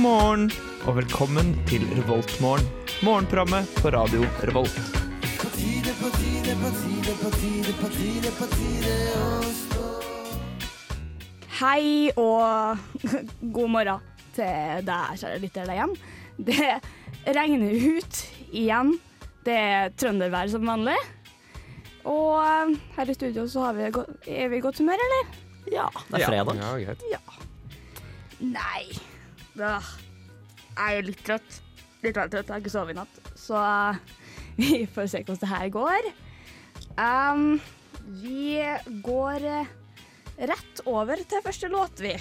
morgen og velkommen til Revoltmorgen. Morgenprogrammet på radio Revolt. Hei og god morgen til deg, kjære lytter der hjemme. Det regner ut igjen. Det er trøndervær som vanlig. Og her i studio så har vi, er vi i godt humør, eller? Ja, det er fredag. Ja, greit. Nei. Jeg er litt trøtt. Litt veldig trøtt, jeg har ikke sovet i natt. Så eh, vi får se hvordan det her går. Um, vi går eh, rett over til første låt, vi.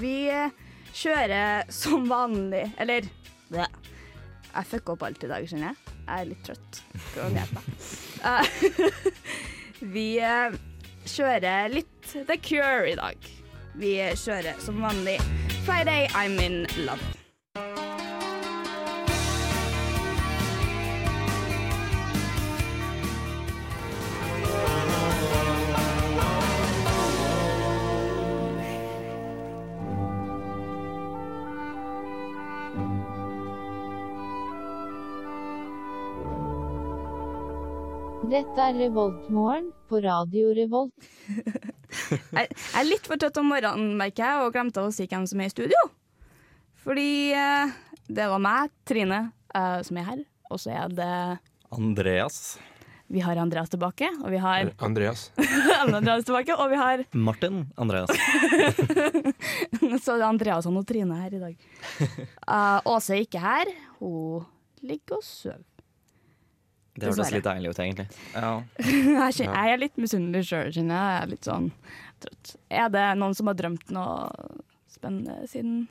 Vi eh, kjører som vanlig Eller det. Jeg fucker opp alt i dag, skjønner jeg. Jeg er litt trøtt. Eh, vi kjører litt The Cure i dag. Vi kjører som vanlig Friday I'm in love. Dette er Revoltmorgen på Radio Revolt. Jeg, er litt for trøtt om morgenen, merker jeg, og glemte å si hvem som er i studio. Fordi eh, det var meg, Trine, eh, som er her. Og så er det Andreas. Vi har Andreas tilbake, og vi har Andreas. Andreas tilbake, og vi har Martin Andreas. Så det er Andreas og Trine her i dag. Uh, Åse er ikke her. Hun ligger og sover. Det hørtes litt deilig ut, egentlig. Ja. Jeg, er litt misunnelig sjøl, kjenner jeg. Er litt sånn trøtt. Er det noen som har drømt noe spennende siden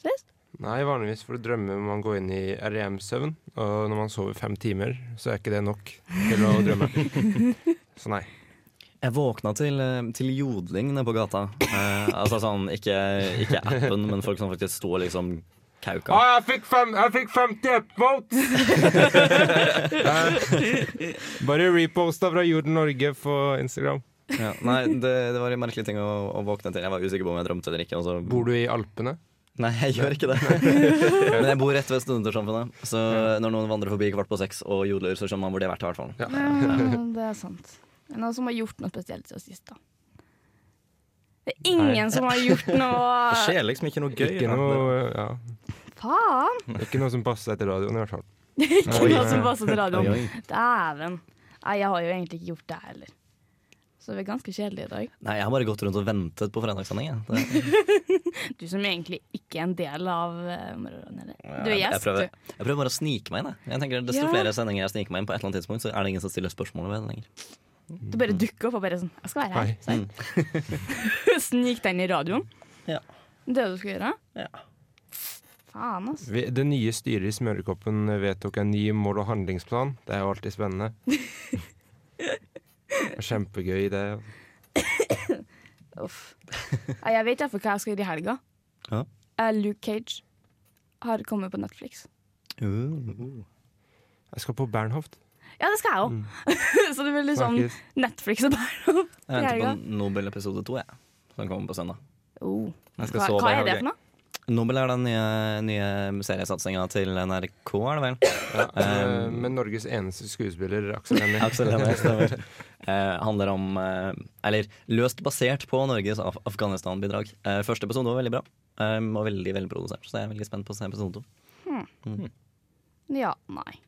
sist? Nei, vanligvis får du drømme om man går inn i REM-søvn, og når man sover fem timer, så er ikke det nok til å drømme. Så nei. Jeg våkna til, eh, til jodling nede på gata. Eh, altså sånn, ikke, ikke appen, men folk som faktisk sto og liksom kauka. jeg fikk, fem, jeg fikk 51 votes! Bare reposta fra Jorden Norge på Instagram. Ja, nei, det, det var en merkelig ting å, å våkne til. Jeg var usikker på om jeg drømte eller ikke. Og Bor du i Alpene? Nei, jeg gjør ikke det. Men jeg bor rett ved Studentersamfunnet, så når noen vandrer forbi kvart på seks og jodler, så skjønner man hvor de har vært. i hvert fall Ja. Ja, det er sant. Noen som har gjort noe spesielt siden sist, da. Det er ingen som har gjort noe Det skjer liksom ikke noe gøy. Ikke noe, ja, Faen! ikke noe som passer etter radioen, i hvert fall. Ikke Oi. noe som passer til radioen. Dæven. Nei, jeg har jo egentlig ikke gjort det heller. Så det er ganske kjedelig i dag. Nei, jeg har bare gått rundt og ventet på fredagssending. jeg. Det- Du som egentlig ikke er en del av morgenen, eller? Du er jeg, gjest, prøver, du. jeg prøver bare å snike meg inn. jeg. Jeg tenker Desto Ja. flere sendinger jeg sniker meg inn på, et eller annet tidspunkt, så er det ingen som stiller spørsmål ved det lenger. Du bare dukker opp og bare sånn Jeg skal være her. Sånn. Snik deg inn i radioen. Ja. Det er det du skal gjøre? Ja. Faen, altså. Vi- Det nye styret i Smørekoppen vedtok en ny mål- og handlingsplan. Det er jo alltid spennende. Kjempegøy det. Uff. Jeg vet iallfall hva jeg skal gjøre i helga. Ja. Eh, Luke Cage har kommet på Netflix. Uh. Jeg skal på Bernhoft. Ja, det skal jeg òg. Mm. Så det blir litt sånn Netflix og bare Jeg venter på Nobel episode to, jeg. Som kommer på søndag. oh. Jeg skal hva, sove hva er det for noe? Nobel er den nye, nye seriesatsinga til NRK, er det vel? Ja, eh, Um, med Norges eneste skuespiller, Aksel Hennie. Aksel Hennie, stemmer. Uh, handler om uh, Eller løst basert på Norges Af Afghanistan-bidrag. Eh, første episode var veldig bra, um, og veldig velprodusert, så jeg er veldig spent på å se episode to. Ja, nei.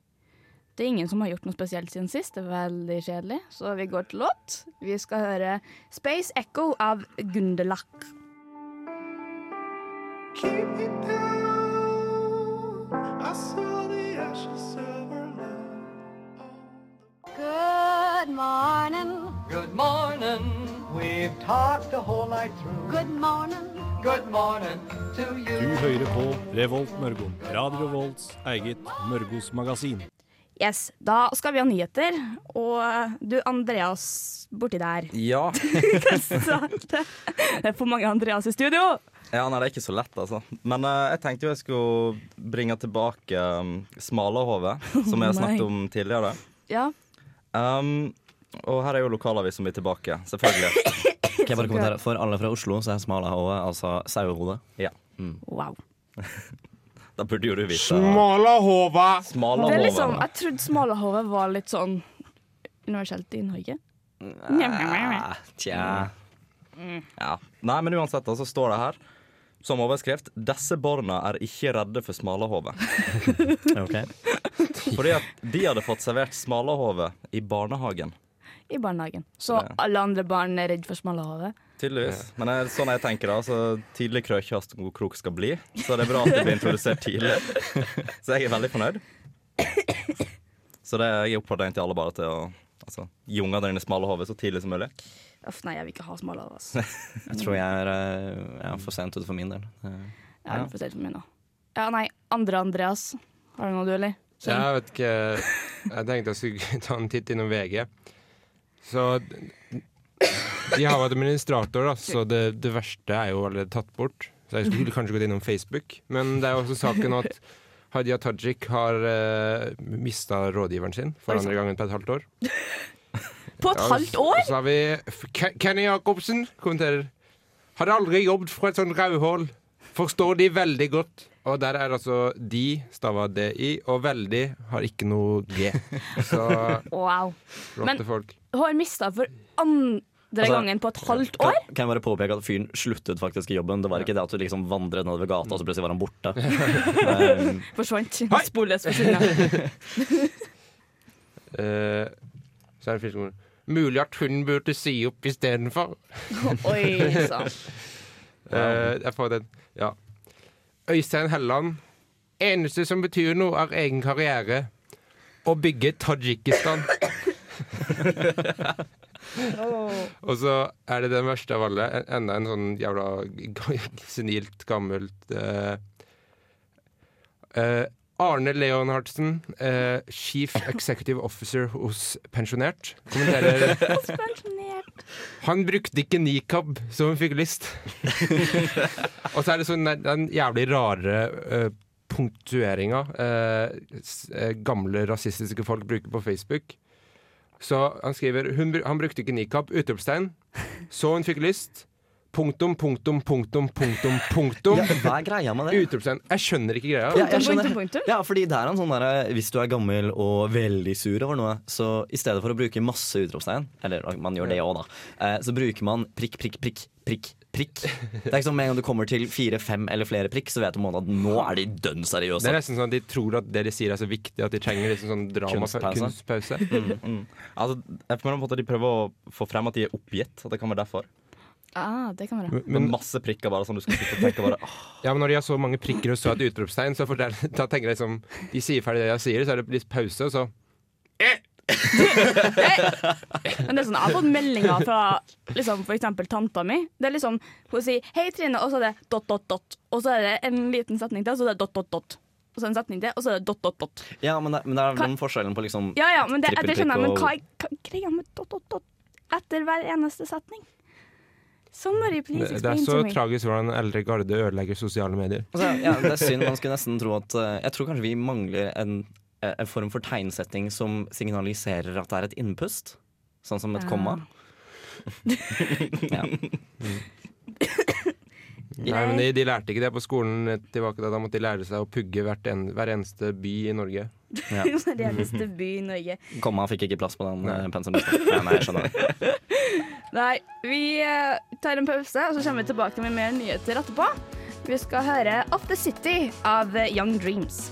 Det er ingen som har gjort noe spesielt siden sist. Det er veldig kjedelig. Så vi går til låt. Vi skal høre Space Echo av Gunderlach. Good morning. Good morning. We've talked the whole night through. Good morning. Good morning to Du hører på Revolt Mørgo. Radio Volts eget Mørgos magasin. Yes, Da skal vi ha nyheter. Og du, Andreas borti der. Ja. Det er for mange Andreas i studio. ja, nei, det er ikke så lett, altså. Men uh, jeg tenkte jo jeg skulle bringe tilbake um, Smalahove, som jeg har snakket om tidligere. Ja. Um, og her er jo lokalavisen min tilbake, selvfølgelig. Kan jeg bare kommentere? For alle fra Oslo så er Smalahove altså sauehode. Ja. Mm. Wow. Da burde jo du vite! Smalahove. Det liksom, jeg trodde smalahove var litt sånn universelt i Norge. Tja. Ja. Nei, men uansett, så så står det her som overskrift 'Disse barna er ikke redde for smalahove'. okay. Fordi at de hadde fått servert smalahove i barnehagen. I barnehagen. Så alle andre barn er redd for smalahove. Tydeligvis. Men det er sånn jeg tenker da, så tidlig krøkjast god krok skal bli. Så det er bra at det blir introdusert tidlig. Så jeg er veldig fornøyd. Så det jeg oppfordrer egentlig alle bare til å altså, gi ungene dine smalahove så tidlig som mulig. Uff, nei, jeg vil ikke ha smale hoder. Altså. Jeg tror jeg er, eh, jeg er for sent ute for min del. Ja. Jeg er for sent for min da. Ja, nei, andre Andreas. Har du noe, du, eller? Sånn. Jeg vet ikke Jeg tenkte jeg skulle ta en titt innom VG. Så de har jo administrator, da, så det, det verste er jo allerede tatt bort. Så jeg skulle kanskje gått innom Facebook. Men det er jo også saken at Hadia Tajik har uh, mista rådgiveren sin for andre gangen på et halvt år. På et halvt år?! Så har vi Kenny Jacobsen kommenterer. Hadde aldri jobbet fra et sånt rødhål. Forstår de veldig godt. Og der er altså de, stava DI, og veldig har ikke noe G. Så Wow. Men- flotte folk. Hun har mista for andre Altså, gangen på et halvt år. kan jeg bare påpeke at fyren sluttet faktisk i jobben. Det var ikke det at du liksom vandret nedover gata, og så plutselig var han borte. um, Forsvant. Sporløst forsvunnet. Eh, så er det fiskemor. Mulig at hun burde si opp istedenfor. Oi sann. Uh, jeg får den. Ja. Øystein Helland. Eneste som betyr noe, er egen karriere. Å bygge Tadsjikistan. Og så er det den verste av alle. Enda en sånn jævla senilt, gammelt uh, eh, Arne Leonhardsen, uh, Chief Executive Officer hos Pensjonert, kommenterer. Han brukte ikke nikab, så hun fikk lyst. Og så er det sånn den- jævlig rare uh, punktueringa uh, eh, gamle rasistiske folk bruker på Facebook. Så han skriver hun, Han brukte ikke nikab. Utropstegn. Så hun fikk lyst. Punktum, punktum, punktum, punktum, punktum. ja, hva er greia med det? Utropstegn. Jeg skjønner ikke greia. Ja, jeg skjønner. Punktum, punktum. Ja, fordi det er en sånn der, Hvis du er gammel og veldig sur over noe, så i stedet for å bruke masse utropstegn, eller man gjør det òg, da, eh, så bruker man prikk, prikk, prikk, prikk, prikk. Det er ikke sånn med en gang du kommer til fire, fem eller flere prikk, så vet du at nå er de dønn Det er nesten sånn at De tror at det de sier er så viktig at de trenger liksom sånn drama Kunstpause. kunstpause. Mm, mm. Altså, jeg føler på en måte de prøver å få frem at de er oppgitt. At det kan være derfor. Ah, det kan være. Men, men, masse prikker bare sånn du skal sitte og tenke bare åh, ja, men når de har så mange prikker og så et utropstegn, så fortell, da tenker jeg liksom De sier ferdig det jeg sier, så er det litt pause, og så Men det er sånn, Jeg har fått meldinger fra liksom, for eksempel tanta mi. Det er liksom, Hun sier 'hei, Trine', og så er det dot, dot, dot. Og så er det en liten setning til, og så er det dot, dot, dot. Og så en setning til, og så er det dot, dot, dot. Ja, men det, men det er den forskjellen på liksom Ja, ja, men det, det skjønner jeg, men hva er greia med dot, dot, dot etter hver eneste setning? Somebody, please Det, det er så tragisk hvordan eldre garde ødelegger sosiale medier. Altså, ja, det er synd. Man skulle nesten tro at eh, Jeg tror kanskje vi mangler en, en form for tegnsetting som signaliserer at det er et innpust. Sånn som et ja. komma. ja. Nei, men de, de lærte ikke det på skolen eh, tilbake da. Da måtte de lære seg å pugge hvert en, hver eneste by i Norge. Ja. hver eneste by i Norge. Komma fikk ikke plass på den Nei. pensullista. Ja, nei, jeg skjønner det. Nei, vi eh, tar en pause, og så kommer vi tilbake med mer nyheter etterpå. Vi skal høre Off the City av Young Dreams.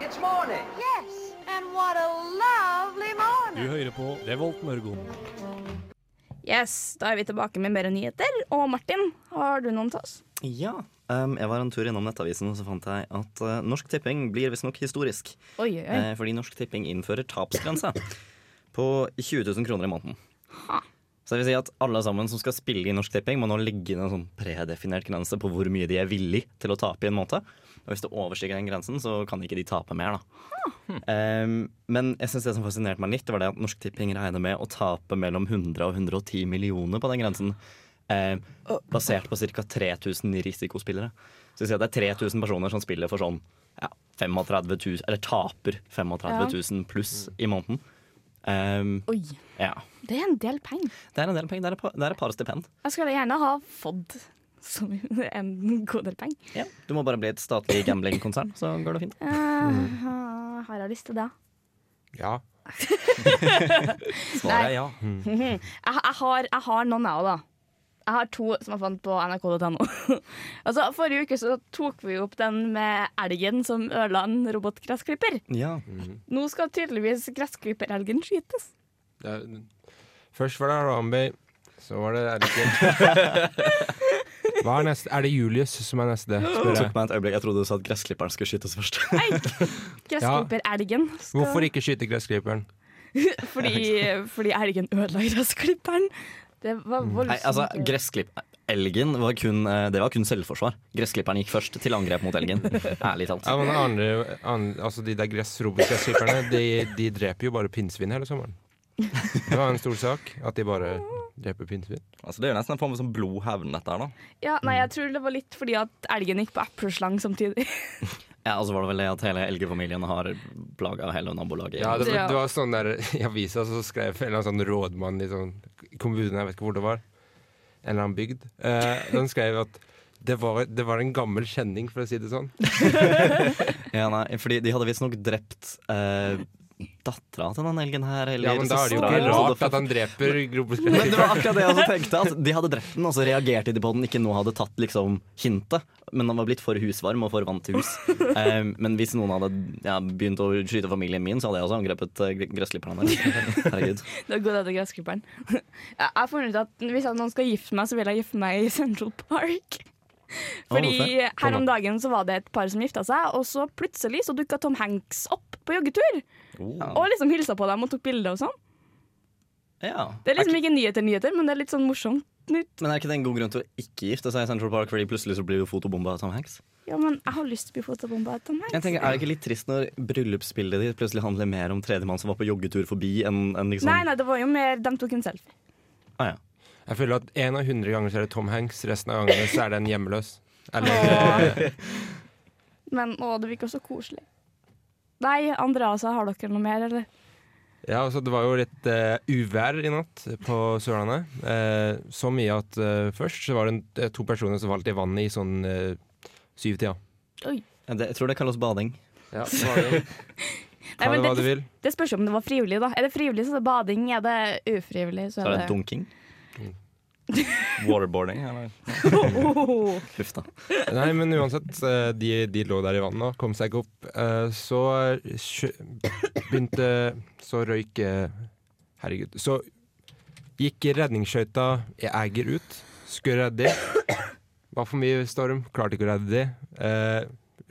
It's morning. Yes, and what a lovely morning. Du hører på Revolt Mørgon. Yes, da er vi tilbake med mer nyheter. Og Martin, har du noen til oss? Ja. Um, jeg var en tur innom Nettavisen og så fant jeg at uh, Norsk Tipping blir visstnok historisk. Oi, oi. Eh, fordi Norsk Tipping innfører tapsgrense på 20 000 kroner i måneden. Ha. Så det vil si at alle sammen som skal spille i Norsk Tipping, må nå legge inn en sånn predefinert grense på hvor mye de er villig til å tape i en måned. Og hvis det overstiger den grensen, så kan ikke de tape mer, da. Um, men jeg synes det som fascinerte meg litt, det var det at Norsk Tipping regner med å tape mellom 100 og 110 millioner på den grensen. Um, basert på ca. 3000 risikospillere. Så si at det er 3000 personer som spiller for sånn ja, 35 000, eller taper 35 000 pluss i måneden. Um, Oi, ja. det er en del penger. Det er en del penger. Det er et par, det er et par stipend. Jeg skulle gjerne ha fått som en god del penger. Ja. Du må bare bli et statlig gamblingkonsern, så går det fint. Uh, har jeg lyst til det? Ja. Svaret er ja. Jeg, jeg, har, jeg har noen, jeg òg, da. Jeg har to som jeg fant på nrk.no. altså, forrige uke så tok vi opp den med elgen som ødela en robotgressklipper. Ja. Nå skal tydeligvis gressklipperelgen skytes. Det er, først var det Harambe, så var det elgen. Hva er neste? Er det Julius som er neste? Det Spør tok jeg. meg et øyeblikk. Jeg trodde du sa at gressklipperen skulle skytes først. Gressklipperelgen. skal- Hvorfor ikke skyte gressklipperen? Fordi, fordi elgen ødela gressklipperen. Det var voldsomt. Nei, altså, gressklipp... Elgen var kun, eh, det var kun selvforsvar. Gressklipperen gikk først til angrep mot elgen. Ærlig talt. Ja, men andre, andre, altså De der gress, robotgressklipperne de, de dreper jo bare pinnsvin hele sommeren. Det var en stor sak at de bare dreper pinnsvin. Altså, det er jo nesten en form for sånn blodhevn, dette her, da. Ja, nei, jeg tror det var litt fordi at elgen gikk på epleslang samtidig. Ja, altså var det vel det at hele elgefamilien har plaga hele nabolaget. Ja, det, var- det var sånn der I avisa så skrev en eller annen sånn rådmann i sånn kommune, jeg vet ikke hvor det var, en eller annen bygd, eh, den skrev at det var, det var en gammel kjenning, for å si det sånn. Ja, nei, fordi de hadde visstnok drept eh, dattera til den elgen her. Eller Ja, men da er det jo ikke rart at han dreper Men det var akkurat det jeg også tenkte. At de hadde drept den, og så reagerte de på den ikke nå hadde tatt liksom hintet. Men han var blitt for husvarm og for vant til hus. Um, men hvis noen hadde ja, begynt å skyte familien min, så hadde jeg også angrepet uh, gressklipperen der. Herregud. Det går etter gressklipperen. Jeg har funnet ut at hvis noen skal gifte meg, så vil jeg gifte meg i Central Park. Fordi her om dagen så var det et par som gifta seg, og så plutselig så dukka Tom Hanks opp på joggetur. Og liksom hilsa på dem og tok bilder og sånn. Ja. Det er liksom ikke nyheter, nyheter, men det er litt sånn morsomt nytt. Men er ikke det en god grunn til å ikke gifte seg i Central Park, fordi plutselig så blir du fotobomba av Tom Hanks? Ja, men jeg har lyst til å bli fotobomba av Tom Hanks. Jeg tenker, Er det ikke litt trist når bryllupsbildet ditt plutselig handler mer om tredjemann som var på joggetur forbi, enn enn liksom Nei, nei, det var jo mer De tok en selfie. Ah, ja. Jeg føler at en av hundre ganger så er det Tom Hanks, resten av gangene så er det en hjemmeløs. Eller Men å, det virker så koselig. Nei, Andreasa, har dere noe mer, eller? Ja, altså det var jo litt uh, uvær i natt på Sørlandet. Uh, så mye at uh, først så var det en, to personer som falt i vannet i sånn uh, syvtida. Ja, det, jeg tror det kalles bading. Ja, bading. Nei, det hva du det, vil. det spørs om det var frivillig, da. Er det frivillig, så er det bading. Er det ufrivillig, så Så er er det det dunking. Waterboarding. Eller? Huff da. Nei, men uansett, eh, de, de lå der i vannet og kom seg ikke opp. Eh, Så begynte Så røyk eh, Herregud. Så gikk redningsskøyta i Eiger ut. Skulle redde de. Var for mye storm, klarte ikke å redde de. Eh,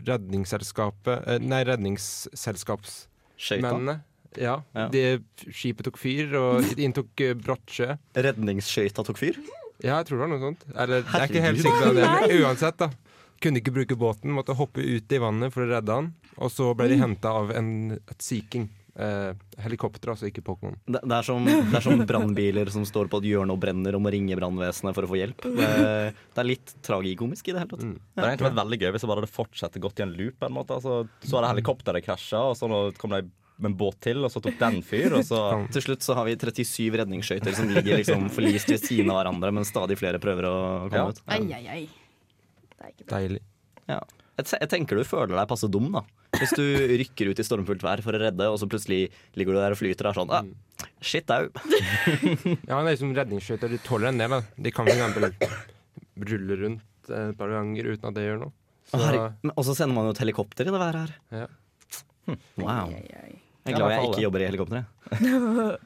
Redningsselskapet eh, Nei, Redningsselskapsmennene. Ja, Ja. De, skipet tok fyr og inntok brått Brottsjø. Redningsskøyta tok fyr. Ja, jeg tror det var noe sånt. Eller, jeg er ikke helt sikker på det, men uansett, da. Kunne ikke bruke båten, måtte hoppe ut i vannet for å redde han. Og så ble de henta av en, et Sea King. Eh, helikopter, altså, ikke Pokémon. Det, det er som, det er som brannbiler som står på et hjørne og brenner og må ringe brannvesenet for å få hjelp. Det, det er litt tragikomisk i det hele tatt. Mm. Det hadde egentlig vært veldig gøy hvis det bare hadde fortsatt gått i en loop. en måte. Altså, så hadde helikopteret krasja, og så kom de med en båt til, og så tok den fyr, og så Til slutt så har vi 37 redningsskøyter som ligger liksom forlist ved siden av hverandre, men stadig flere prøver å komme Ja. ut. Ai, ai, ai. Det er ikke bra. Deilig. Ja. Jeg, tenker du føler deg passe dum, da. Hvis du rykker ut i stormfullt vær for å redde, og så plutselig ligger du der og flyter og er sånn ah, Shit au. Ja, det er liksom redningsskøyter. De tåler en del. Da. De kan eksempel rulle rundt et par ganger uten at det gjør noe. Så, Og så sender man jo et helikopter i det været her. Ja. Wow. Jeg er glad jeg ikke jobber i helikopteret.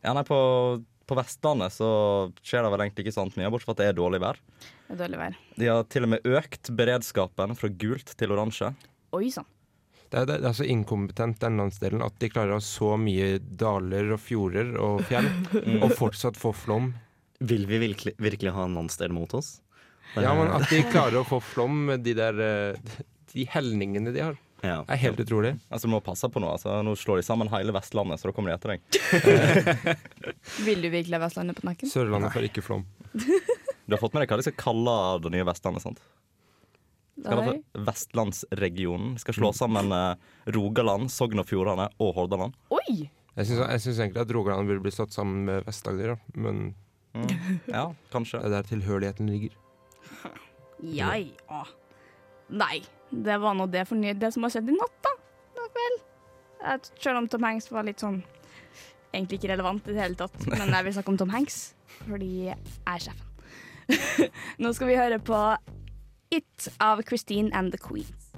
Ja, nei, på, på Vestlandet så skjer det vel egentlig ikke sant mye, bortsett fra at det er dårlig vær. Det er dårlig vær. De har til og med økt beredskapen fra gult til oransje. Oi sann. det, er, det er så inkompetent, den landsdelen, at de klarer å ha så mye daler og fjorder og fjell, og fortsatt få flom. Vil vi virkelig, virkelig ha en landsdel mot oss? Ja, men at de klarer å få flom med de der eh, De helningene de har, Ja. er helt utrolig. Altså, Du må passe på nå. altså. Nå slår de sammen hele Vestlandet, så da kommer de etter deg. Vil du virkelig ha Vestlandet på nakken? Sørlandet får ikke flom. Du har fått med deg hva de skal kalle det nye Vestlandet? sant? Skal det Vestlandsregionen. Skal slå sammen eh, Rogaland, Sogn og Fjordane og Hordaland. Oi! Jeg syns, egentlig at Rogaland burde bli slått sammen med Vest-Agder, men men Ja, kanskje. det er der tilhørigheten ligger. Ja, ja. Nei, det var nå det, det som har skjedd i natt, da. da vel. Selv om Tom Hanks var litt sånn Egentlig ikke relevant i det hele tatt, men jeg vil snakke om Tom Hanks fordi jeg er sjefen. nå skal vi høre på It av Christine and the Queens.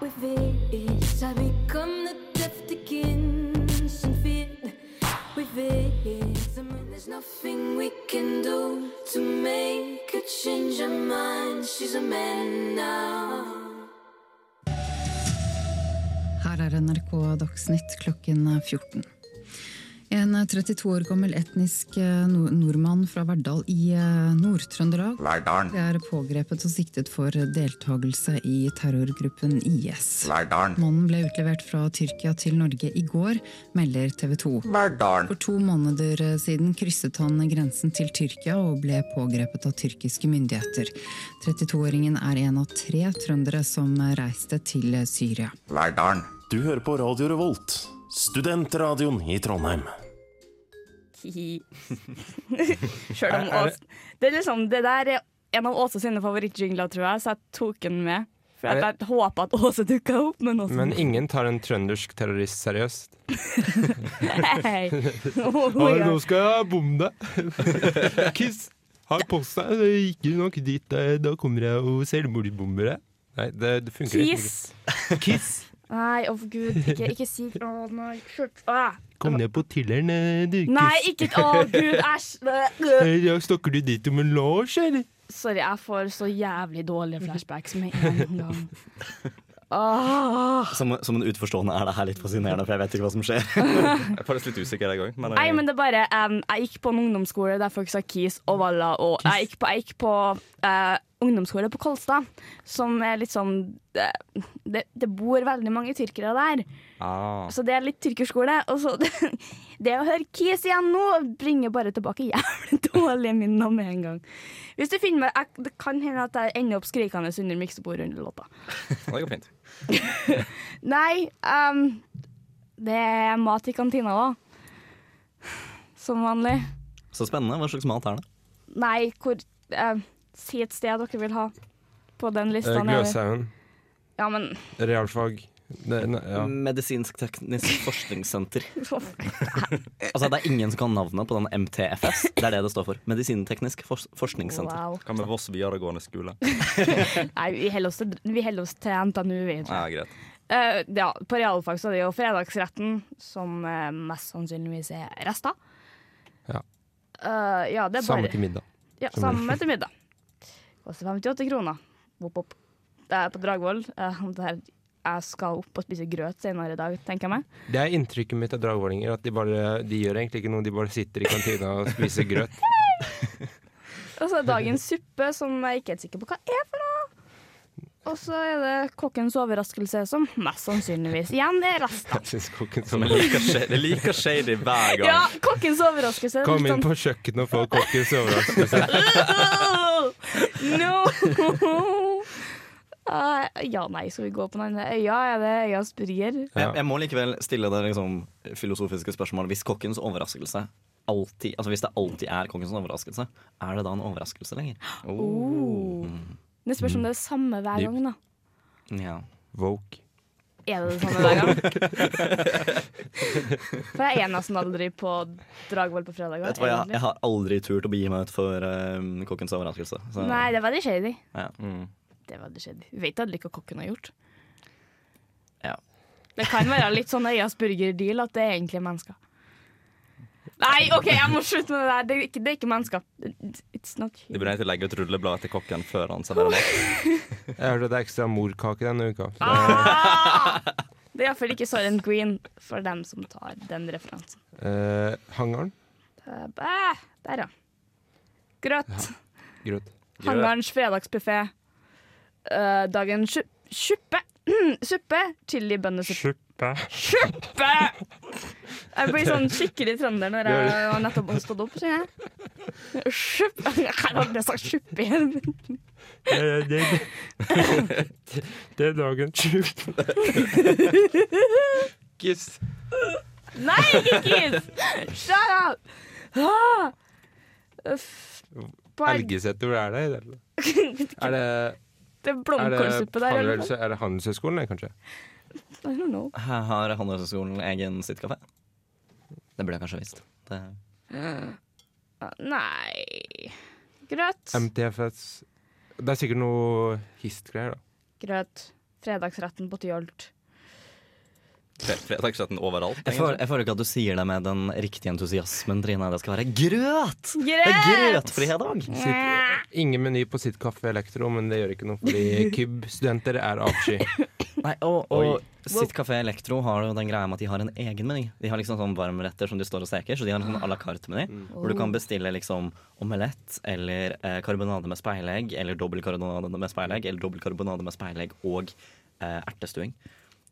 With it, I become nothing we can do to make her change her mind. She's a man now. Her er NRK Dagsnytt klokken 14. En 32 år gammel etnisk eh, nord nordmann fra Verdal i eh, Nord-Trøndelag er pågrepet og siktet for deltakelse i terrorgruppen IS. Mannen ble utlevert fra Tyrkia til Norge i går, melder TV 2. For to måneder eh, siden krysset han grensen til Tyrkia og ble pågrepet av tyrkiske myndigheter. 32-åringen er en av tre trøndere som reiste til Syria. Du hører på Radio Revolt, studentradioen i Trondheim. Sjøl om Ås Det er liksom, det der er en av Åse sine favorittjingler, tror jeg, så jeg tok den med. For Er jeg håpa at Åse dukka opp, men også Men ingen tar en trøndersk terrorist seriøst. Hei. Oh, oh, ja. nå skal jeg bomme deg! Kiss! Har på seg det er ikke nok dit, eh, da kommer jeg og selvmordsbomber deg. Nei, det, det funker Kiss. ikke. Kiss! Nei, å gud, ikke, ikke si Å nei, slutt. Ah. Kom ned på tilleren, eh, du. Nei, ikke Å gud, æsj. Eh, Ja, snakker du dit om en Lars, eller? Sorry, jeg får så jævlig dårlige flashbacks med en gang. Åh. Som, som en utforstående er det her litt fascinerende, for jeg vet ikke hva som skjer. Jeg er faktisk litt usikker, jeg òg. Nei, men det er bare um, Jeg gikk på en ungdomsskole der folk sa Kis og Valla. Og jeg gikk på, jeg gikk på eh, ungdomsskole på Kolstad, som er litt sånn det, det, det bor veldig mange tyrkere der. ah. Så det er litt tyrkerskole. Og så det, det å høre Kis igjen nå bringer bare tilbake jævlig dårlige minner med en gang. Hvis du finner meg jeg, Det kan hende at jeg ender opp skrikende under miksebordet under låta. Det går fint. Nei, um, det er mat i kantina, òg. Som vanlig. Så spennende. Hva slags mat er det? Nei, hvor eh, Si et sted dere vil ha på den lista. Eh, Gløshaugen. Ja, men Realfag. Det, ne, ja. Medisinsk-teknisk forskningssenter. Altså Det er ingen som kan navnet på den MTFS. Det er det det står for. Medisinteknisk fors forskningssenter. wow. Hva med Voss videregående skole? Nei, vi holder oss til, vi holder oss til NTNU, vi. Ja, greit. Uh, ja, på realfag så er det jo fredagsretten, som uh, mest sannsynligvis er rester. Ja. Uh, ja, det er Samme til middag. Ja, samme til middag. Koster 58 kroner. Wopp, wopp. Det er på Dragvoll. Eh, jeg skal opp og spise grøt senere i dag, tenker jeg meg. Det er inntrykket mitt av dragvollinger. At de, bare, de gjør egentlig ikke noe, de bare sitter i kantina og spiser grøt. Og så er dagens suppe, som jeg ikke er helt sikker på hva er for noe. Og så er det kokkens overraskelse, som mest sannsynligvis igjen er rester. Jeg synes shady, det er like shady hver gang. Ja, kokkens overraskelse. Kom inn Sånn- på kjøkkenet og få kokkens overraskelse. No! Uh, ja, nei, skal vi gå på den andre øya? Er det øya Spurger? Jeg, jeg må likevel stille det liksom, filosofiske spørsmålet. Hvis kokkens overraskelse alltid, altså hvis det alltid er kokkens overraskelse, er det da en overraskelse lenger? Oh. Det spørs om det er det samme hver gang, da. Ja. Woke. Er det det samme hver gang? For jeg er nesten aldri på Dragvoll på fredager. Vet du hva, jeg, jeg har aldri turt å begi meg ut for eh, kokkens overraskelse. Så, Nei, det er veldig shady. ja. Mm. Det er veldig shady. Vi vet aldri hva kokken har gjort. Ja. Det kan være litt sånn Øyas burger-deal at det er egentlig mennesker. Nei, OK, jeg må slutte med det der. Det er ikke, det er ikke mennesker. It's not du burde egentlig legge ut rulleblad til kokken før han serverer mat. Jeg hørte at det er ekstra morkake denne uka. Så Ah! Det er iallfall ikke Soren Green for dem som tar den referansen. eh, hangaren. Eh, bæ, Der, ja. Grøt. Grøt. Hangarens fredagsbuffé. Uh, dagens suppe. suppe. chili, Chilibønnesuppe. Suppe. Suppe! Jeg blir sånn skikkelig trønder når jeg har nettopp stått opp, kjenner jeg. Suppe Jeg har aldri sagt suppe igjen. Det, det, det, det er dagen sju. Kiss. Nei, ikke kiss! Shut up! Ah. Elgeseter, hvor er det? Er det, Det er blomkålsuppe der. er det Handelshøyskolen, det, kanskje? I don't know. Har Handelshøyskolen egen sittekafé. Det burde jeg kanskje visst. Det, Uh, Nei Grøt. MTFS Det er sikkert noe hist-greier, da. Grøt. Fredagsretten på Tyholt. Fre- Fredagsretten overalt. jeg, føler, jeg føler ikke at du sier det med den riktige entusiasmen, Trine. Det skal være grøt! Det er Grøt! grøtfredag! Ingen meny på sitt Kaffe Elektro, men det gjør ikke noe, fordi KYB-studenter er avsky. Nei, og, og Sitt Kafé Elektro har jo den greia med at de har en egen meny. De har liksom sånn varmretter som de står og steker, så de har en sånn à la carte-meny. Hvor du kan bestille liksom omelett eller eh, karbonade med speilegg, eller dobbel karbonade med speilegg, eller dobbel karbonade med speilegg og eh, ertestuing.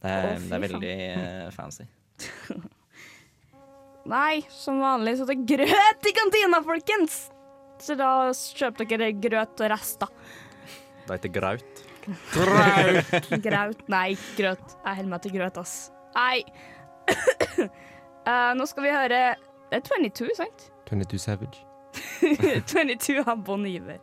Det er, Å, det er veldig eh, fancy. Nei, som vanlig så er det grøt i kantina, folkens! Så da kjøp dere grøt og rester. Det heter graut. Graut. Nei, grøt. Jeg holder meg til grøt, ass. Nei. Eh, nå skal vi høre Det er 22, sant? 22 Savage. 22 av Bon Iver.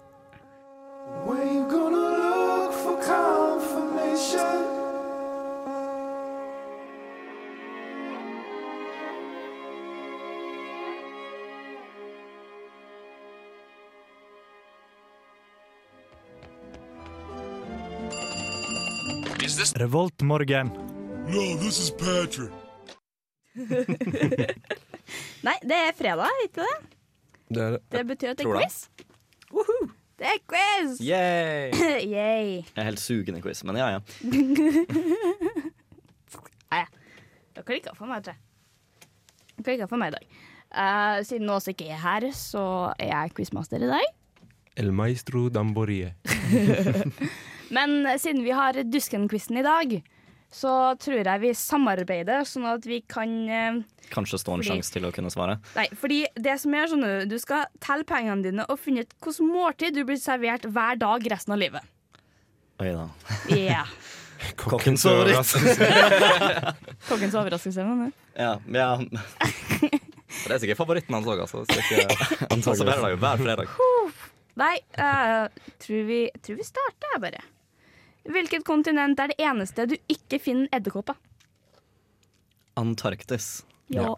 Revoltmorgen. Nei, det er fredag, ikke det? Det er Det betyr at det er det. quiz. Woohoo! Det er quiz! Yay! Yay. Jeg er helt sugen i quiz, men ja, ja. Nei, det klikka for meg, tror jeg. Det klikka for meg i dag. Uh, siden Åse ikke er her, så er jeg quizmaster i dag. El Maestro Damborie. Men siden vi har Dusken-quizen i dag, så tror jeg vi samarbeider, sånn at vi kan eh, Kanskje stå en Fordi- sjanse til å kunne svare. Nei, fordi det som er sånn Du skal telle pengene dine og finne ut hvilket måltid du blir servert hver dag resten av livet. Oi da. Yeah. Kokkens overraskelse. Kokkens overraskelse. Men. Ja, ja. Det er sikkert favoritten hans òg, altså. Han serverer det jo hver fredag. Nei, eh, tror, vi, tror vi starter her, bare. Hvilket kontinent er det eneste du ikke finner edderkopper? Antarktis. Ja.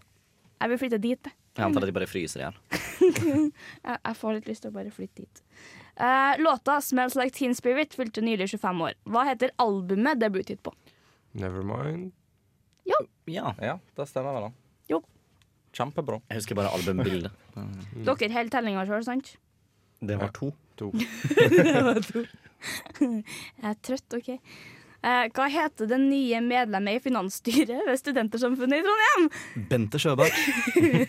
Jeg vil flytte dit. jeg. Antar at de bare fryser i hjel. Jeg, får litt lyst til å bare flytte dit. Uh, låta 'Smells Like Teen Spirit' fylte nylig 25 år. Hva heter albumet debuthit på? Nevermind. Jo. Ja. Ja, det stemmer vel, da. Jo. Kjempebra. Jeg husker bare albumbildet. Dere holder tellinga sjøl, sant? Det var to. Det var To. Jeg er trøtt, OK. Eh, hva heter det nye medlemmet i finansstyret ved Studentersamfunnet i Trondheim? Bente Sjøbakk.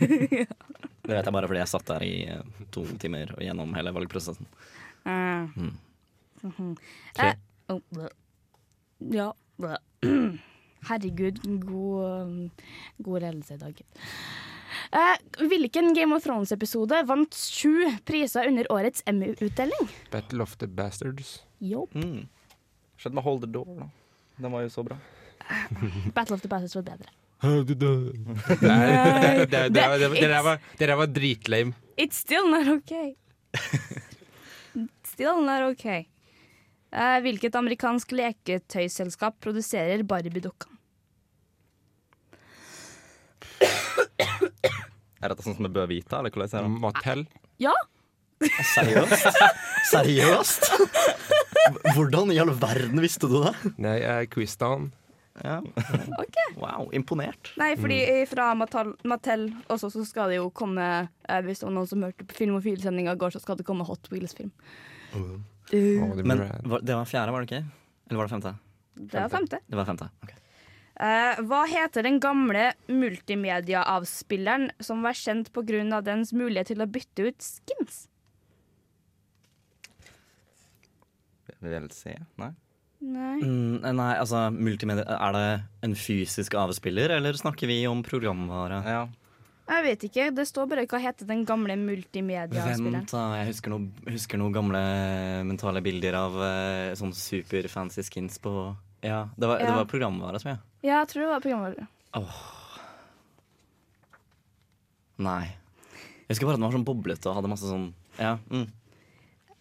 Det vet jeg bare fordi jeg satt der i eh, to timer og gjennom hele valgprosessen. Eh, Mm. mhm. Tre. Eh, oh, bleh. ja bleh. Herregud, god, god ledelse i dag. Eh, hvilken Game of Thrones-episode vant sju priser under årets Emmy-utdeling? Battle of the Bastards. Jo, Mm. Skjedde med Hold the Door, da. Den var jo så bra. Battle of the Bastards var bedre. Det det det det det det der var- det der var dritlame. It's still not okay. Still not okay. Eh, hvilket amerikansk leketøyselskap produserer Barbie-dukka? Er dette sånn som vi bør vite, eller hvordan er det? Mattel. Ja, Seriøst? Seriøst? Hvordan i all verden visste du det? Nei, jeg quizta han. Ja. ok. Wow, imponert. Nei, fordi fra Mattel, Mattel også så skal det jo komme eh, Hvis det var noen som hørte på Filmofil-sendinga i går, så skal det komme Hot Wheels-film. Uh, det Men var, det var fjerde, var det ikke? Eller var det femte? det er femte. Det var femte. ok. Eh, hva heter den gamle multimediaavspilleren som var kjent pga. dens mulighet til å bytte ut skins? VLC? Nei? Nei. Mm, nei, altså multimedia Er det en fysisk avspiller, eller snakker vi om programvare? Ja. Jeg vet ikke. Det står bare hva heter den gamle multimedia-spilleren. Vent, da. Jeg husker noen husker noe gamle mentale bilder av uh, sånn superfancy skins på Ja, det var, det Ja. var programvare, tror jeg. Ja, jeg tror det var programvare. Åh. Nei. Jeg husker bare at den var sånn boblete og hadde masse sånn Ja. Mm.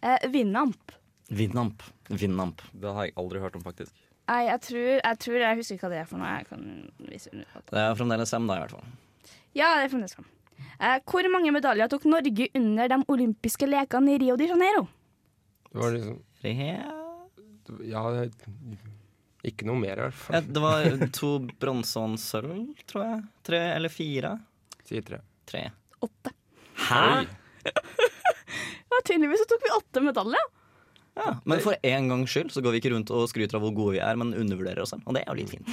Eh, Vindamp. Vindamp. Vindamp. Det har jeg aldri hørt om, faktisk. Nei, jeg tror, jeg tror Jeg husker ikke hva det er for noe. Jeg kan vise det. Det er fremdeles sem da, i hvert fall. Ja, det er fremdeles sem Eh, hvor mange medaljer tok Norge under de olympiske lekene i Rio de Janeiro? Det var liksom Ja, det- ikke noe mer, i hvert Ja, fall. det var to bronse og en sølv, tror jeg. Tre eller fire. Si tre. Tre. Åtte. Hæ? Ja, tydeligvis så tok vi åtte medaljer. Ja, men for en gangs skyld så går vi ikke rundt og skryter av hvor gode vi er, men undervurderer oss selv. Og det er jo litt fint.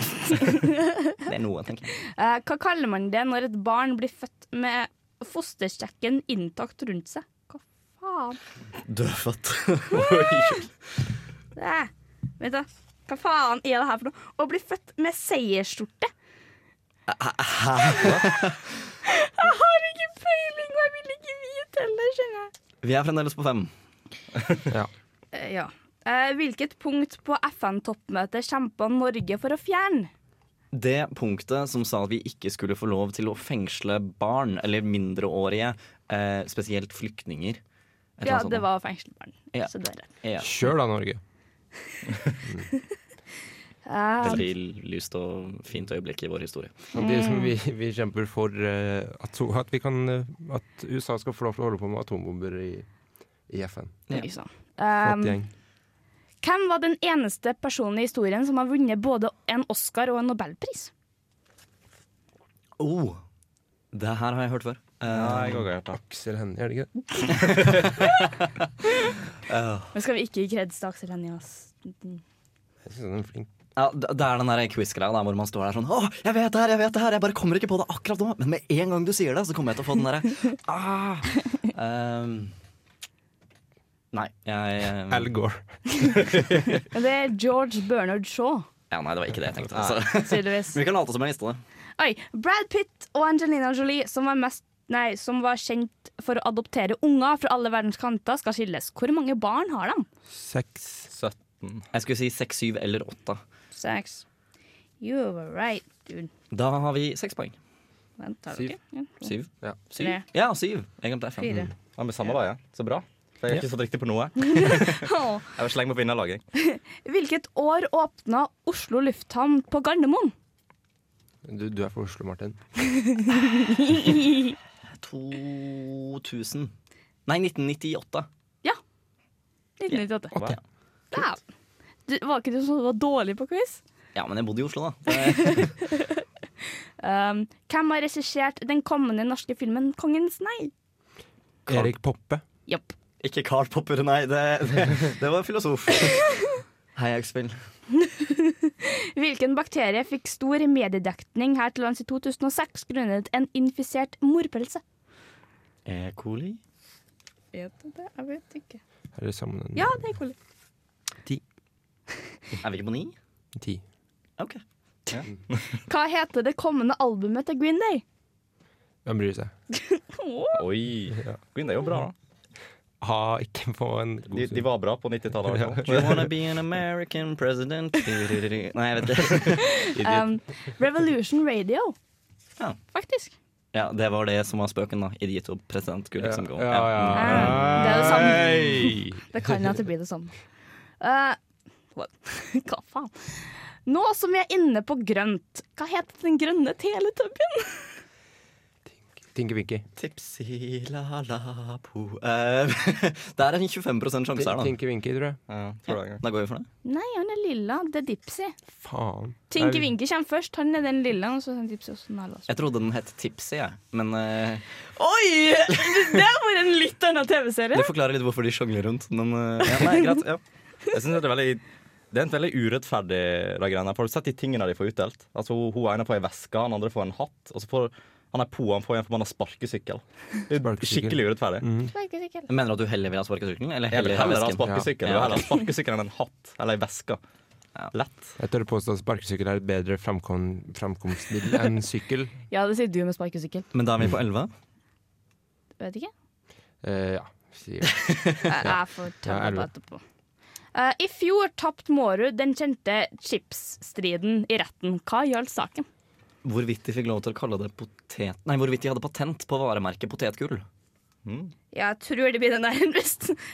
det er noe, tenker jeg. Eh, hva kaller man det når et barn blir født med fostersekken intakt rundt seg? Hva faen? Dødfødt. Oi. vet du, hva faen er det her for noe? Å bli født med seiersskjorte? Jeg har ikke peiling, og jeg vil ikke vite heller, skjønner jeg. Vi er fremdeles på fem. Ja. Eh, ja. Eh, hvilket punkt på FN-toppmøtet kjempa Norge for å fjerne? Det punktet som sa at vi ikke skulle få lov til å fengsle barn, eller mindreårige, eh, spesielt flyktninger. Ja, det var fengselbarn. Ja. Så det er det. Ja. Kjør da, Norge. Eh, Veldig lyst og fint øyeblikk i vår historie. Mm. Det som vi, vi kjemper for eh, at, at, vi kan, eh, at USA skal få lov til å holde på med atombomber i, i FN. Ja. Ja. Flott Um, hvem var den eneste personen i historien som har vunnet både en Oscar og en nobelpris? Oh, det her har jeg hørt før. Eh, Ja, jeg har hørt. Aksel Hennie, er det ikke det? Men skal vi ikke gi kreds til Aksel Hennie? Jeg synes han er flink. Ja, det er den quiz-greia hvor man står der sånn Å, jeg vet det her, jeg vet det her, jeg bare kommer ikke på det akkurat nå. Men med en gang du sier det, så kommer jeg til å få den derre ah. um, Nei, jeg um. Al Gore. Det er George Bernard Shaw, Ja, nei, det var ikke det jeg tenkte. Altså. tydeligvis. Vi kan late som jeg visste det. Oi, Brad Pitt og Angelina Jolie, som var, mest, nei, som var kjent for å adoptere unger fra alle verdens kanter, skal skilles. Hvor mange barn har de? Seks. 17. Jeg skulle si seks, syv eller åtte. Seks. You were right, dude. Da har vi seks poeng. Vent, har Syv. dere? Ja, to, Syv? Ja. syv? Tre. Ja, syv. Jeg glemte. Fire. Ja, med samme dag, ja. Så bra. For jeg er ikke så riktig på noe. Åh. Jeg vil slenge meg på vinnerlaget. jeg. Hvilket år åpna Oslo lufthavn på Gardermoen? Du, du er fra Oslo, Martin. 2000 Nei, 1998. 1998. Wow. Ja. Du, var ikke du sånn at du var dårlig på quiz? Ja, men jeg bodde i Oslo, da. Um, hvem har regissert den kommende norske filmen 'Kongens nei'? Erik Poppe. Yep. ikke Carl Popper, nei. Det, det, det var filosof. Hei, X-Spill. Hvilken bakterie fikk stor mediedekning her til lands i 2006 grunnet en infisert morpølse? E. coli? Vet du det? Jeg vet ikke. Er det sammen? Ja, det er coli. Er vi ikke på ni? Ti. OK. Hva heter det kommende albumet til Green Day? Hvem bryr seg? Oi. Green Day er jo bra, da. Ha ikke på en god De, de var bra på 90-tallet. i Do you wanna be an American president? Nei, jeg vet ikke. Um, Revolution Radio. Ja. Faktisk. Ja, det var det som var spøken, da. Idiot og president skulle liksom gå. Ja, ja. Ah, det er det samme. Det kan jo at det blir det samme. Uh? hva faen? Nå som vi er inne på grønt, hva heter den grønne teletubbien? Tinky Winky. Tipsy la la po uh, Det er en 25 sjanse her, da. Tinky Winky, tror jeg. Ja, tror jeg. Da går vi for det. Nei, han er lilla. Det er Dipsy. Faen. Tinky Vinky kommer først. Han er den lilla, og så er Dipsy også den. Jeg trodde den het Tipsy, jeg. Men uh... Oi! Det har vært en litt annen TV-serie. det forklarer litt hvorfor de sjongler rundt. Men uh... ja, nei, greit. Ja. Jeg synes det er veldig det er en veldig urettferdig de greiene. For Har du sett de tingene de får utdelt? Altså, Hun, hun ene får ei veske, han andre får en hatt. Og så får han er på, han får en forbanna sparkesykkel. Er skikkelig urettferdig. Mener du at du heller vil ha sparkesykkelen? Eller heller, heller ha heller ha sparkesykkel. Ja. Du vil heller ha sparkesykkel enn en hatt eller ei veske. Lett. Jeg tør påstå at sparkesykkel er et bedre framkom framkomstmiddel enn sykkel. Ja, det sier du med sparkesykkel. Men da er vi på 11. Vet ikke. Uh, ja, sier jeg. Jeg, jeg får ta Ja, det på etterpå. Eh, I fjor tapte Mårud den kjente chipsstriden i retten. Hva gjaldt saken? Hvorvidt de fikk lov til å kalle det potet... Nei, hvorvidt de hadde patent på varemerket potetgull. Jeg tror det blir den. Det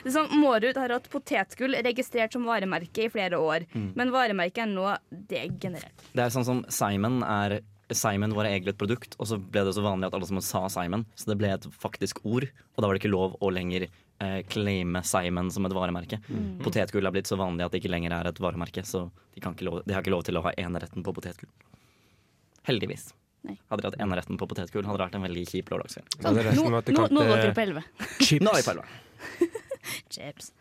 er sånn, Mårud har hatt potetgull registrert som varemerke i flere år, Mm. men varemerket er nå degenerert. Det er sånn som Simon er Simon var egentlig et produkt, og så ble det så vanlig at alle som sa Simon. Så det ble et faktisk ord, og da var det ikke lov å lenger eh, claime Simon som et varemerke. Mm. Potetgull er blitt så vanlig at det ikke lenger er et varemerke, så de, kan ikke lov, de har ikke lov til å ha eneretten på potetgull. Heldigvis. Nei. Hadde de hatt eneretten på potetgull, hadde det vært en veldig kjip lørdagskveld. Er resten Nå, nå, nå går dere på 11. chips. Nå er vi på 11. Chips.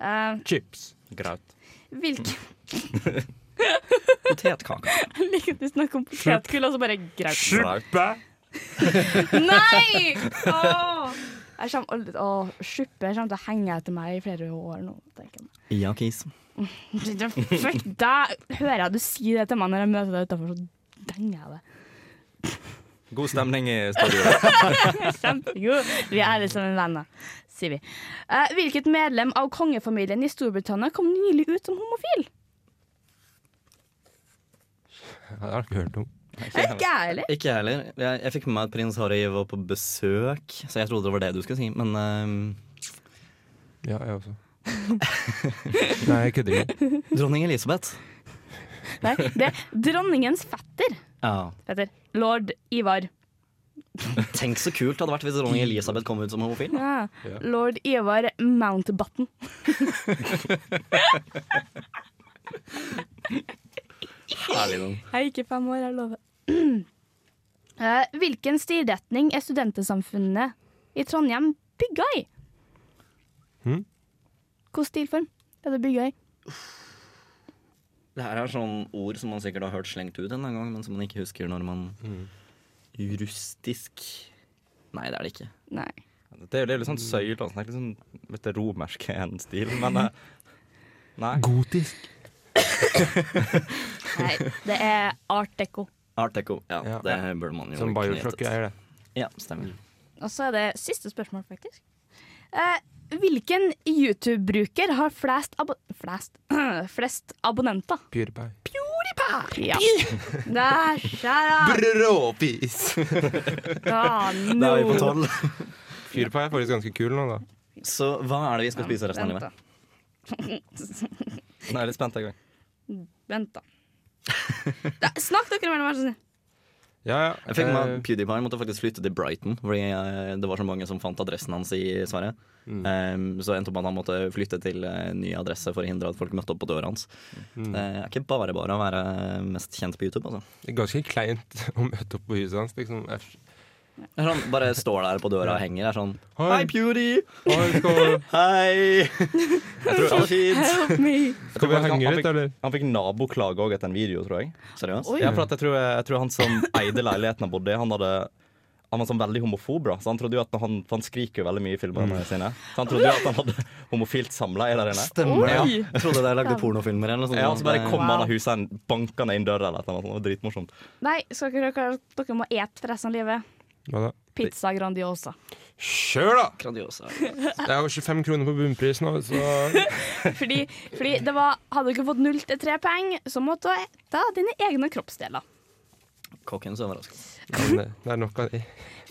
Uh, Chips. Graut. hvilke Potetkake. Jeg liker at du snakker om potetgull, og så bare graut. Nei! Åh! Jeg kommer aldri Åh, jeg kommer til å henge etter meg i flere år nå. tenker jeg. Ja, kis. Fuck, Da hører jeg du sier det til meg når jeg møter deg utafor, så denger jeg det. God stemning i studio. Kjempegod. Vi er alle sammen venner, sier vi. Uh, hvilket medlem av kongefamilien i Storbritannia kom nylig ut som homofil? Det har jeg ikke hørt om. Ikke jeg heller. Ikke jeg heller. Jeg, jeg fikk med meg at prins Harry var på besøk, så jeg trodde det var det du skulle si, men ehm, Ja, jeg også. Nei, jeg kødder ikke. Dronning Elisabeth. Nei, det er dronningens fetter. Ja. Fetter. Lord Ivar. Tenk så kult det hadde vært hvis dronning Elisabeth kom ut som homofil. Ja. Lord Ivar Mountbatten. Herlig noen. Jeg er ikke fem år, jeg lover. Eh, hvilken stilretning er Studentesamfunnet i Trondheim bygga i? Hmm? Hvilken stilform er det bygga i? Det her er sånn ord som man sikkert har hørt slengt ut en gang, men som man ikke husker når man Rustisk Nei, det er det ikke. Nei. Det er jo litt sånn søyle og sånn. Litt sånn vet du, romersk er en stil, men eh, Nei. Gotisk. Nei, det er art deco. Art deco. Ja, Ja. det burde man jo Som Bioshock er det. Ja, stemmer. Og så er det siste spørsmål, faktisk. Eh, hvilken YouTube-bruker har flest, abo flest, flest abonnenter? PewDiePie. Ja. Der, skjæra! Bråpis! Ah, Da er vi på no. tolv. PewDiePie er faktisk ganske kul nå, da. Så hva er det vi skal spise resten av livet? da. er jeg er litt spent en gang. Vent, da. Da. Snakk dere mellom, så snill. Ja, ja. Jeg fikk med Eh, PewDiePie måtte faktisk flytte til Brighton, fordi eh, det var så mange som fant adressen hans i Sverige. Um, så endte opp med at han måtte flytte til eh, ny adresse for å hindre at folk møtte opp på døra hans. Det er ikke bare bare å være mest kjent på YouTube. Altså. Det er ganske kleint å møte opp på huset hans. Liksom. Det er Sånn, bare står der på døra og henger. Det er sånn Hei. Hei, Pewdie! Hei! skal, Hei! Jeg tror det var fint. Help me. skal vi henge ut, litt, eller? Han fikk naboklage òg etter en video, tror jeg. Seriøst? Ja, for at jeg, tror, jeg tror han som eide leiligheten han bodde i, han hadde han var sånn veldig homofob, da. Så han trodde jo at han, han skriker jo veldig mye i filmene sine. Så han trodde jo at han hadde homofilt samleie der inne. Stemmer det. Oi. Jeg trodde de lagde pornofilmer eller noe sånt. Ja, og så bare kom Wow. han av huset banka ned inn døra eller eller annet. Det var dritmorsomt. Nei, skal ikke dere Dere må ete for resten av livet. Hva da? Pizza Grandiosa. Kjør, da! Grandiosa. Det er jo 25 kroner på bunnpris nå, så Fordi, fordi det var Hadde dere fått null til tre penger, så måtte du ete dine egne kroppsdeler. Kokkens så overraska. Men det det er nok av de.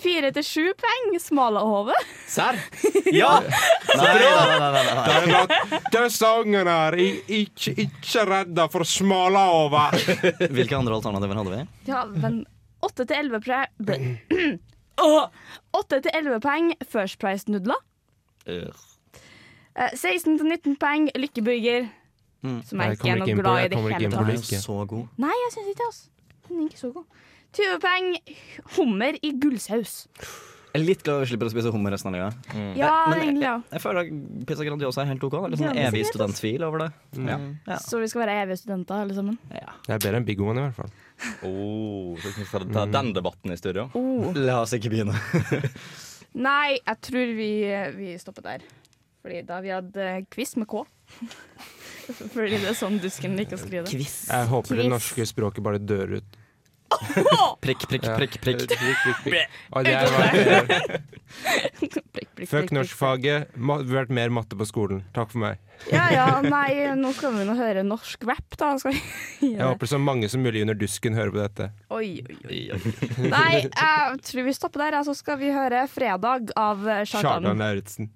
Fire til sju penger, smalahove. Serr? Ja! Nei, nei, nei, nei, nei, nei. Den, at- den sangen her i- Ikke, ikke redda for smala over. Hvilke andre alternativer hadde vi? Ja, men åtte til elleve pre... ble- Åtte til elleve poeng First Price-nudler. Øh. Eh, 16 til 19 poeng Lykkeburger. Mm. Som jeg jeg ikke er noe ikke glad i det hele tatt. Den er så god. Nei, jeg syns ikke det. Altså. Den er ikke så god. 20 poeng hummer i gullsaus. Jeg er litt glad vi slipper å spise hummer resten av livet. Ja, Men egentlig, ja. Jeg føler at Pizza Grandiosa er helt OK. Det er litt sånn Ja, evig studenttvil over det. Ja. Ja. Så vi skal være evige studenter, alle sammen. Ja. Det er bedre enn Big One, i hvert fall. Oh, så vi ta den debatten i studio. Oh. La oss ikke begynne. Nei, jeg tror vi, vi stopper der. Fordi da vi hadde eh, quiz med K. Fordi det er sånn dusken liker å skrive det. Jeg håper det norske språket bare dør ut. Prikk, prikk, prikk, prikk. prikk, prikk, prikk. Og det var, Prikk, prikk, Fuck norskfaget. Vært mer matte på skolen. Takk for meg. Ja ja, nei, nå skal vi nå høre norsk rap, da. Skal vi Jeg håper så mange som mulig under dusken hører på dette. Oi, oi, oi. Nei, jeg tror vi stopper der, så skal vi høre 'Fredag' av Kjartan. Lauritzen.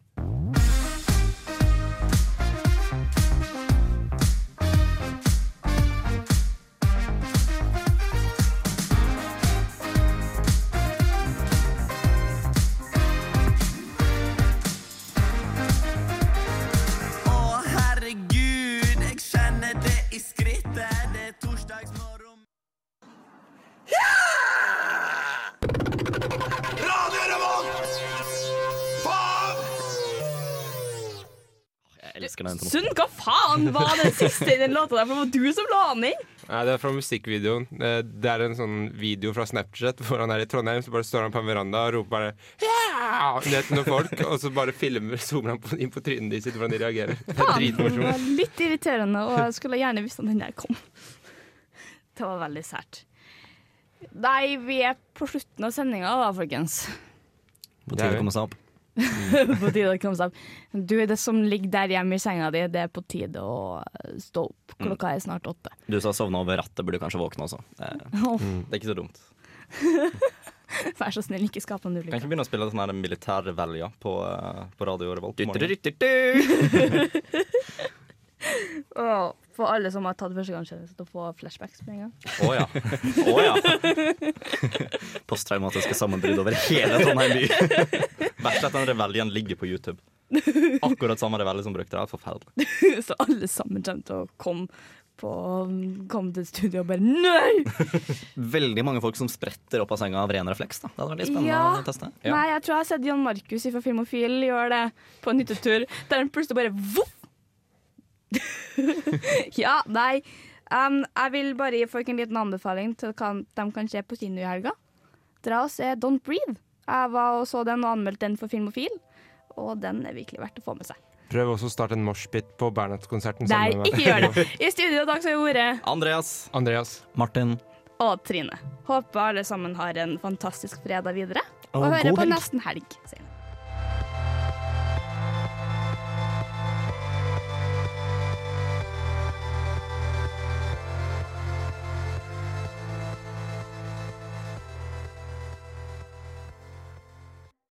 Sund, hva faen var det siste i den låta der? For det var du som la den inn. Nei, det er fra musikkvideoen. Det er en sånn video fra Snapchat hvor han er i Trondheim, så bare står han på en veranda og roper bare ja! ned til noen folk, og så bare filmer, zoomer han inn på trynet de sitt, hvordan de reagerer. Det er dritmorsomt. var litt irriterende, og jeg skulle gjerne visst om den der kom. Det var veldig sært. Nei, vi er på slutten av sendinga da, folkens. På tide å komme seg opp. på tide å komme seg opp. Du, det som ligger der hjemme i senga di, det er på tide å stå opp. Klokka er snart åtte. Du som har sovna over rattet, burde kanskje våkne også. Det, Åh. det er ikke så dumt. Vær så snill, ikke skap en Kan ulykke. ikke begynne å spille sånn her militærrevelja på, eh, på Radio Revolt. For alle som har tatt førstegangstjeneste til å få flashbacks med en gang. Å ja. Oh, ja. Posttraumatiske sammenbrudd over hele Trondheim by. Verst at den reveljen ligger på YouTube. Akkurat samme revelje som brukte det. er Forferdelig. Så alle sammen kommer til å komme på kom til studio og bare Nei! Veldig mange folk som spretter opp av senga av ren refleks. Da. Det hadde vært litt spennende Ja. å teste. Nei, jeg tror jeg har sett Jan Markus fra Filmofil gjøre det på en hyttetur, der han plutselig bare voff! ja, nei. Um, jeg vil bare gi folk en liten anbefaling til hva de kan se på kino i helga. Dra og se Don't Breathe. Jeg var og så den og anmeldte den for Filmofil, og den er virkelig verdt å få med seg. Prøv også å starte en moshpit på Bernhardt-konserten Nei, ikke gjør det. I studio i dag så har vært Andreas. Andreas. Martin. og Trine. Håper alle sammen har en fantastisk fredag videre. Og Og hører på helg. nesten helg senere.